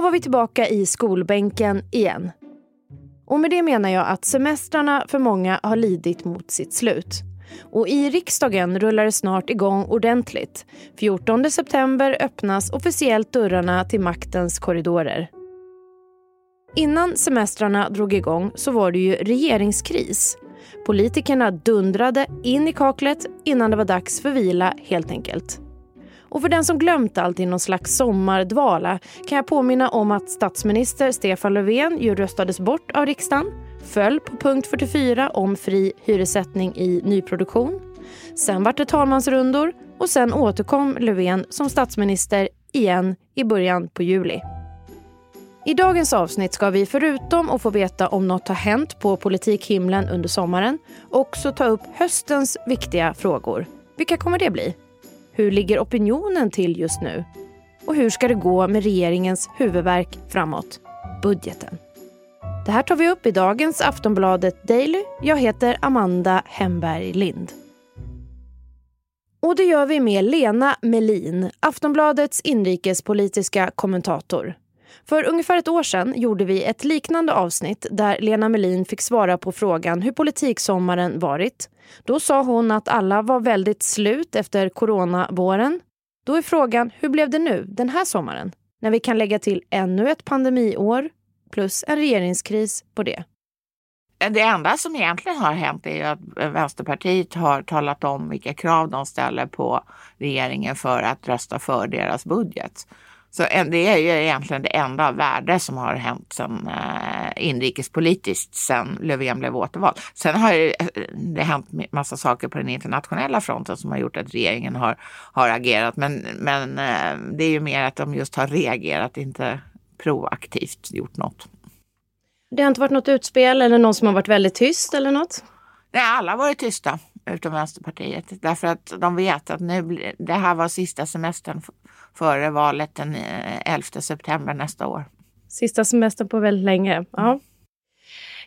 Då var vi tillbaka i skolbänken igen. Och med det menar jag att semestrarna för många har lidit mot sitt slut. Och i riksdagen rullar det snart igång ordentligt. 14 september öppnas officiellt dörrarna till maktens korridorer. Innan semestrarna drog igång så var det ju regeringskris. Politikerna dundrade in i kaklet innan det var dags för vila helt enkelt. Och för den som glömt allt i någon slags sommardvala kan jag påminna om att statsminister Stefan Löfven ju röstades bort av riksdagen, föll på punkt 44 om fri hyressättning i nyproduktion. Sen vart det talmansrundor och sen återkom Löfven som statsminister igen i början på juli. I dagens avsnitt ska vi förutom att få veta om något har hänt på politikhimlen under sommaren också ta upp höstens viktiga frågor. Vilka kommer det bli? Hur ligger opinionen till just nu? Och hur ska det gå med regeringens huvudverk framåt? Budgeten. Det här tar vi upp i dagens Aftonbladet Daily. Jag heter Amanda Hemberg Lind. Och det gör vi med Lena Melin, Aftonbladets inrikespolitiska kommentator. För ungefär ett år sedan gjorde vi ett liknande avsnitt där Lena Melin fick svara på frågan hur politiksommaren varit. Då sa hon att alla var väldigt slut efter coronavåren. Då är frågan, hur blev det nu den här sommaren? När vi kan lägga till ännu ett pandemiår plus en regeringskris på det. Det enda som egentligen har hänt är att Vänsterpartiet har talat om vilka krav de ställer på regeringen för att rösta för deras budget. Så det är ju egentligen det enda värde som har hänt sen, eh, inrikespolitiskt sen Löfven blev återvald. Sen har det, eh, det hänt massa saker på den internationella fronten som har gjort att regeringen har, har agerat. Men, men eh, det är ju mer att de just har reagerat, inte proaktivt gjort något. Det har inte varit något utspel eller någon som har varit väldigt tyst eller något? Nej, alla har varit tysta utom Vänsterpartiet. Därför att de vet att nu, det här var sista semestern före valet den eh, 11 september nästa år. Sista semestern på väldigt länge. Ja.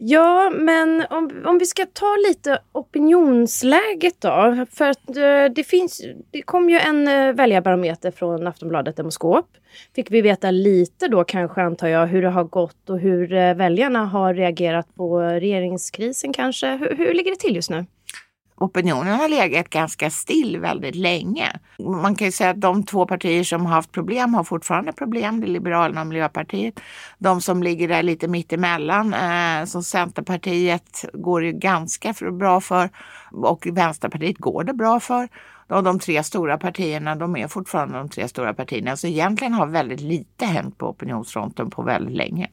Ja, men om, om vi ska ta lite opinionsläget då. För att eh, det finns, det kom ju en eh, väljarbarometer från Aftonbladet Demoskop. Fick vi veta lite då kanske antar jag hur det har gått och hur väljarna har reagerat på regeringskrisen kanske. Hur, hur ligger det till just nu? Opinionen har legat ganska still väldigt länge. Man kan ju säga att de två partier som har haft problem har fortfarande problem, det är Liberalerna och Miljöpartiet. De som ligger där lite mittemellan, eh, som Centerpartiet går det ganska bra för och Vänsterpartiet går det bra för. Och de tre stora partierna, de är fortfarande de tre stora partierna. Så egentligen har väldigt lite hänt på opinionsfronten på väldigt länge.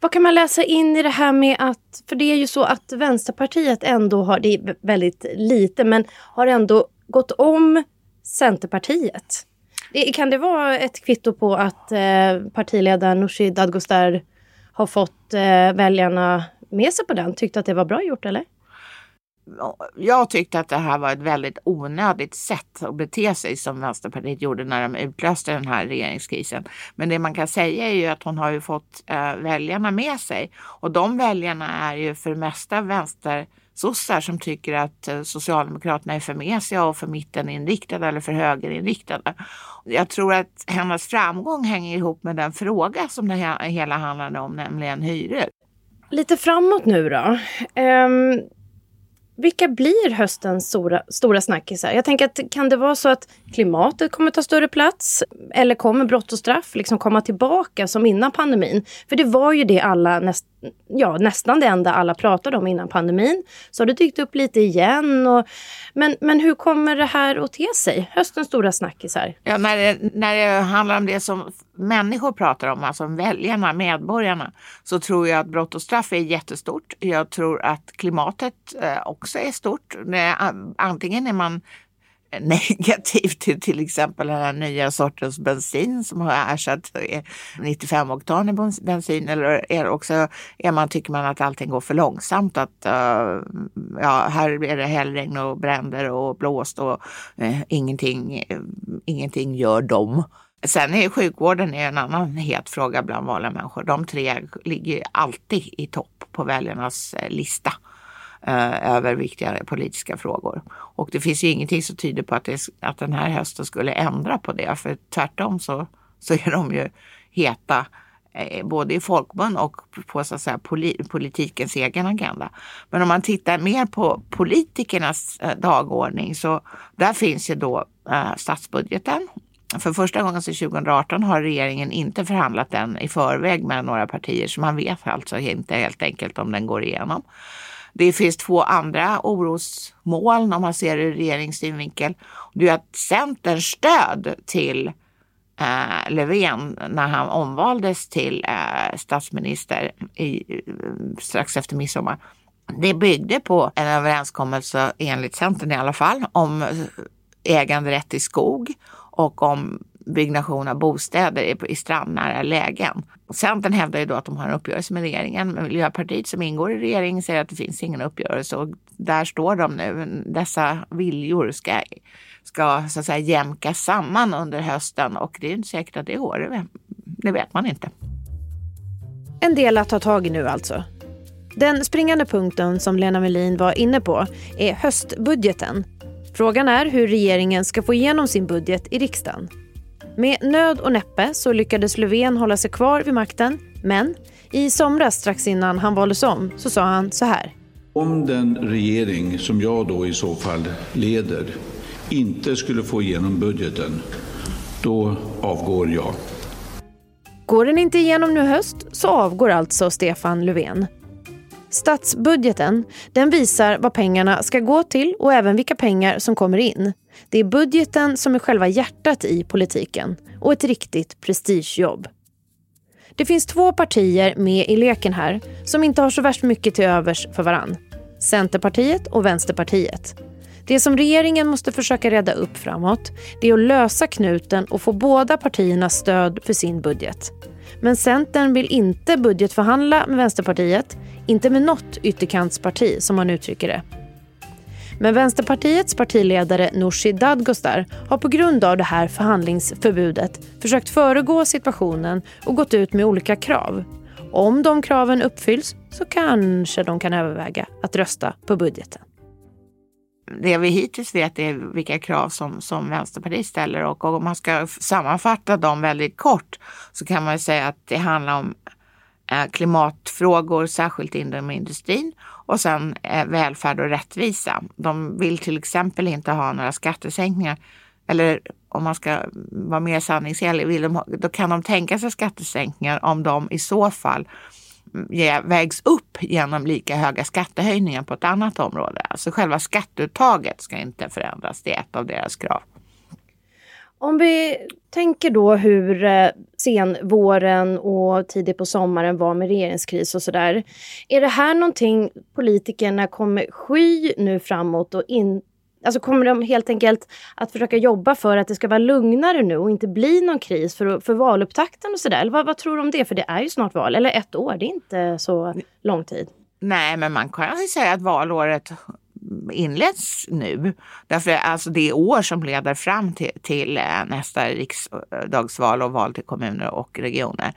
Vad kan man läsa in i det här med att, för det är ju så att Vänsterpartiet ändå har, det är väldigt lite, men har ändå gått om Centerpartiet. Kan det vara ett kvitto på att eh, partiledaren Nooshi Dadgostar har fått eh, väljarna med sig på den? Tyckte att det var bra gjort eller? Jag tyckte att det här var ett väldigt onödigt sätt att bete sig som Vänsterpartiet gjorde när de utlöste den här regeringskrisen. Men det man kan säga är ju att hon har ju fått eh, väljarna med sig och de väljarna är ju för det mesta vänstersossar som tycker att eh, Socialdemokraterna är för mesiga och för mitteninriktade eller för högerinriktade. Jag tror att hennes framgång hänger ihop med den fråga som det hela handlade om, nämligen hyror. Lite framåt nu då. Um vilka blir höstens stora, stora snackisar? Jag tänker att kan det vara så att klimatet kommer ta större plats? Eller kommer brott och straff liksom komma tillbaka som innan pandemin? För det var ju det alla, näst, ja, nästan det enda alla pratade om innan pandemin. Så har det dykt upp lite igen. Och, men, men hur kommer det här att te sig? Höstens stora snackisar. Ja, när, det, när det handlar om det som människor pratar om, alltså väljarna, medborgarna, så tror jag att brott och straff är jättestort. Jag tror att klimatet eh, också är stort. Antingen är man negativt till till exempel den här nya sortens bensin som har ersatt 95 oktan i bensin eller är också är man, tycker man att allting går för långsamt att uh, ja, här är det hällregn och bränder och blåst och uh, ingenting, uh, ingenting gör dem. Sen är sjukvården en annan het fråga bland vanliga människor. De tre ligger alltid i topp på väljarnas eh, lista eh, över viktiga politiska frågor. Och det finns ju ingenting som tyder på att, det, att den här hösten skulle ändra på det. För tvärtom så, så är de ju heta eh, både i folkmun och på så att säga, politikens egen agenda. Men om man tittar mer på politikernas eh, dagordning så där finns ju då eh, statsbudgeten. För första gången sedan 2018 har regeringen inte förhandlat den i förväg med några partier så man vet alltså inte helt enkelt om den går igenom. Det finns två andra orosmoln om man ser det ur regeringssynvinkel. Det är att Centerns stöd till eh, Löfven när han omvaldes till eh, statsminister i, eh, strax efter midsommar. Det byggde på en överenskommelse, enligt Centern i alla fall, om eh, äganderätt i skog och om byggnation av bostäder i strandnära lägen. Centern hävdar ju då att de har en uppgörelse med regeringen, men Miljöpartiet som ingår i regeringen säger att det finns ingen uppgörelse och där står de nu. Dessa viljor ska, ska så att säga jämkas samman under hösten och det är inte säkert att det går. Det vet man inte. En del att ta tag i nu alltså. Den springande punkten som Lena Melin var inne på är höstbudgeten. Frågan är hur regeringen ska få igenom sin budget i riksdagen. Med nöd och näppe så lyckades Löfven hålla sig kvar vid makten. Men i somras strax innan han valdes om så sa han så här. Om den regering som jag då i så fall leder inte skulle få igenom budgeten, då avgår jag. Går den inte igenom nu höst så avgår alltså Stefan Löfven. Statsbudgeten den visar vad pengarna ska gå till och även vilka pengar som kommer in. Det är budgeten som är själva hjärtat i politiken och ett riktigt prestigejobb. Det finns två partier med i leken här som inte har så värst mycket till övers för varann. Centerpartiet och Vänsterpartiet. Det som regeringen måste försöka reda upp framåt det är att lösa knuten och få båda partiernas stöd för sin budget. Men Centern vill inte budgetförhandla med Vänsterpartiet, inte med något ytterkantsparti som man uttrycker det. Men Vänsterpartiets partiledare Nooshi Dadgostar har på grund av det här förhandlingsförbudet försökt föregå situationen och gått ut med olika krav. Om de kraven uppfylls så kanske de kan överväga att rösta på budgeten. Det vi hittills vet är vilka krav som, som Vänsterpartiet ställer och om man ska sammanfatta dem väldigt kort så kan man säga att det handlar om eh, klimatfrågor, särskilt inom industrin och sen eh, välfärd och rättvisa. De vill till exempel inte ha några skattesänkningar. Eller om man ska vara mer sanningsenlig, vill de, då kan de tänka sig skattesänkningar om de i så fall vägs upp genom lika höga skattehöjningar på ett annat område. Alltså själva skatteuttaget ska inte förändras, det är ett av deras krav. Om vi tänker då hur senvåren sen våren och tidigt på sommaren var med regeringskris och sådär. Är det här någonting politikerna kommer sky nu framåt och inte Alltså kommer de helt enkelt att försöka jobba för att det ska vara lugnare nu och inte bli någon kris för, för valupptakten och sådär? Vad, vad tror du om det? För det är ju snart val, eller ett år, det är inte så lång tid. Nej, men man kan ju säga att valåret inleds nu. Därför alltså det år som leder fram till, till eh, nästa riksdagsval och val till kommuner och regioner.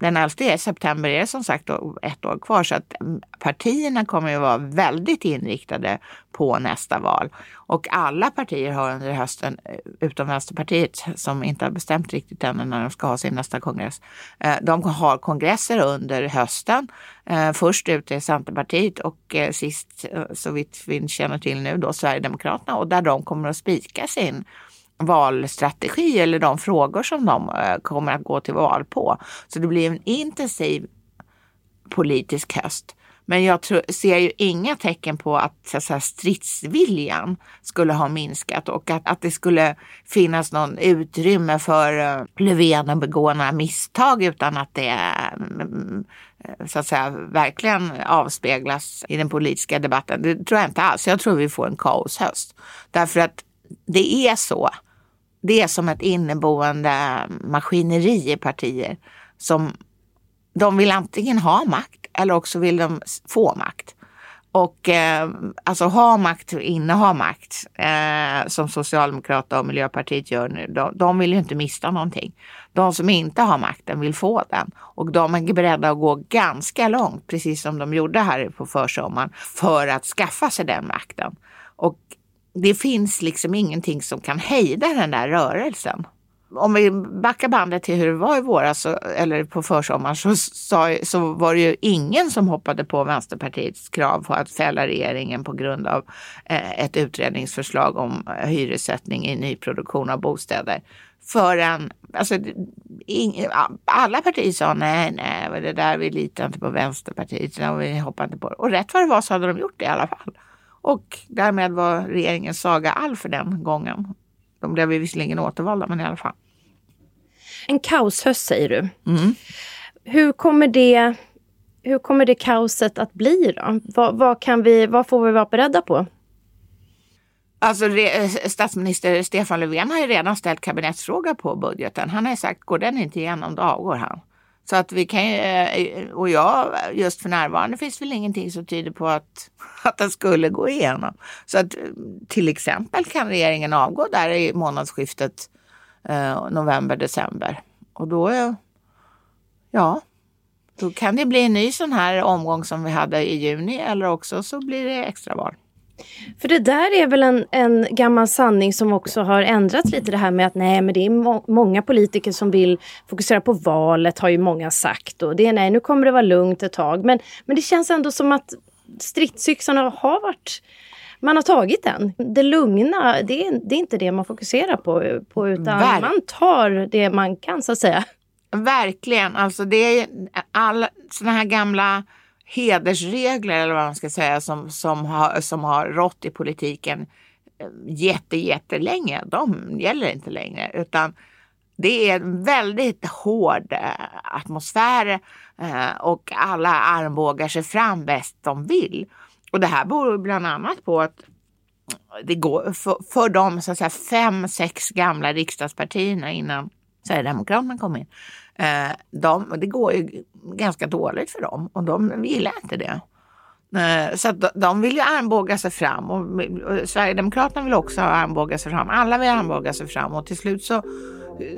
Den 11 september är som sagt ett år kvar så att mm, partierna kommer att vara väldigt inriktade på nästa val. Och alla partier har under hösten, eh, utom Vänsterpartiet som inte har bestämt riktigt ännu när de ska ha sin nästa kongress, eh, de har kongresser under hösten. Eh, först ut är Centerpartiet och eh, sist, eh, så vitt vi känner till nu, då Sverigedemokraterna och där de kommer att spika sin valstrategi eller de frågor som de eh, kommer att gå till val på. Så det blir en intensiv politisk höst. Men jag tror, ser ju inga tecken på att så stridsviljan skulle ha minskat och att, att det skulle finnas någon utrymme för uh, Löfven att begå några misstag utan att det mm, så att säga verkligen avspeglas i den politiska debatten. Det tror jag inte alls. Jag tror vi får en kaoshöst. Därför att det är så. Det är som ett inneboende maskineri i partier som de vill antingen ha makt eller också vill de få makt. Och eh, alltså ha makt, inneha makt, eh, som Socialdemokraterna och Miljöpartiet gör nu, de, de, vill ju inte mista någonting. De som inte har makten vill få den och de är beredda att gå ganska långt, precis som de gjorde här på försommaren, för att skaffa sig den makten. Och det finns liksom ingenting som kan hejda den där rörelsen om vi backar bandet till hur det var i våras eller på försommaren så, så, så var det ju ingen som hoppade på Vänsterpartiets krav på att fälla regeringen på grund av eh, ett utredningsförslag om eh, hyressättning i nyproduktion av bostäder. Förrän, alltså, ing, alla partier sa nej, nej, det där, vi litar inte på Vänsterpartiet, och vi hoppar inte på det. Och rätt vad det var så hade de gjort det i alla fall. Och därmed var regeringens saga all för den gången. De blev visserligen återvalda, men i alla fall. En kaoshöst säger du. Mm. Hur, kommer det, hur kommer det kaoset att bli då? Vad, vad, kan vi, vad får vi vara beredda på? Alltså statsminister Stefan Löfven har ju redan ställt kabinettsfråga på budgeten. Han har sagt, går den inte igenom då avgår han. Så att vi kan eh, och jag, just för närvarande finns väl ingenting som tyder på att, att den skulle gå igenom. Så att eh, till exempel kan regeringen avgå där i månadsskiftet eh, november-december. Och då, ja, då kan det bli en ny sån här omgång som vi hade i juni eller också så blir det extraval. För det där är väl en, en gammal sanning som också har ändrats lite det här med att nej men det är må många politiker som vill fokusera på valet har ju många sagt och det är nej nu kommer det vara lugnt ett tag men, men det känns ändå som att stridsyxorna har varit man har tagit den. Det lugna, det är, det är inte det man fokuserar på, på utan Ver man tar det man kan så att säga. Verkligen, alltså det är alla sådana här gamla hedersregler eller vad man ska säga som, som, har, som har rått i politiken eh, jätte, jättelänge. De gäller inte längre utan det är en väldigt hård eh, atmosfär eh, och alla armbågar sig fram bäst de vill. Och det här beror bland annat på att det går för, för de så att säga, fem, sex gamla riksdagspartierna innan Sverigedemokraterna kom in Eh, de, det går ju ganska dåligt för dem och de gillar inte det. Eh, så de vill ju armbåga sig fram och Sverigedemokraterna vill också armbåga sig fram. Alla vill armbåga sig fram och till slut så,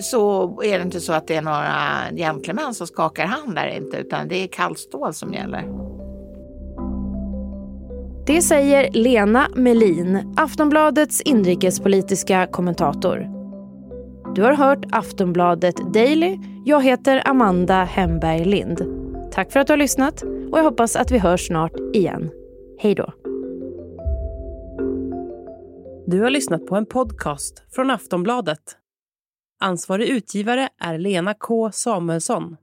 så är det inte så att det är några gentlemän som skakar hand där inte utan det är kallt stål som gäller. Det säger Lena Melin, Aftonbladets inrikespolitiska kommentator. Du har hört Aftonbladet Daily. Jag heter Amanda Hemberg Lind. Tack för att du har lyssnat och jag hoppas att vi hörs snart igen. Hej då. Du har lyssnat på en podcast från Aftonbladet. Ansvarig utgivare är Lena K Samuelsson.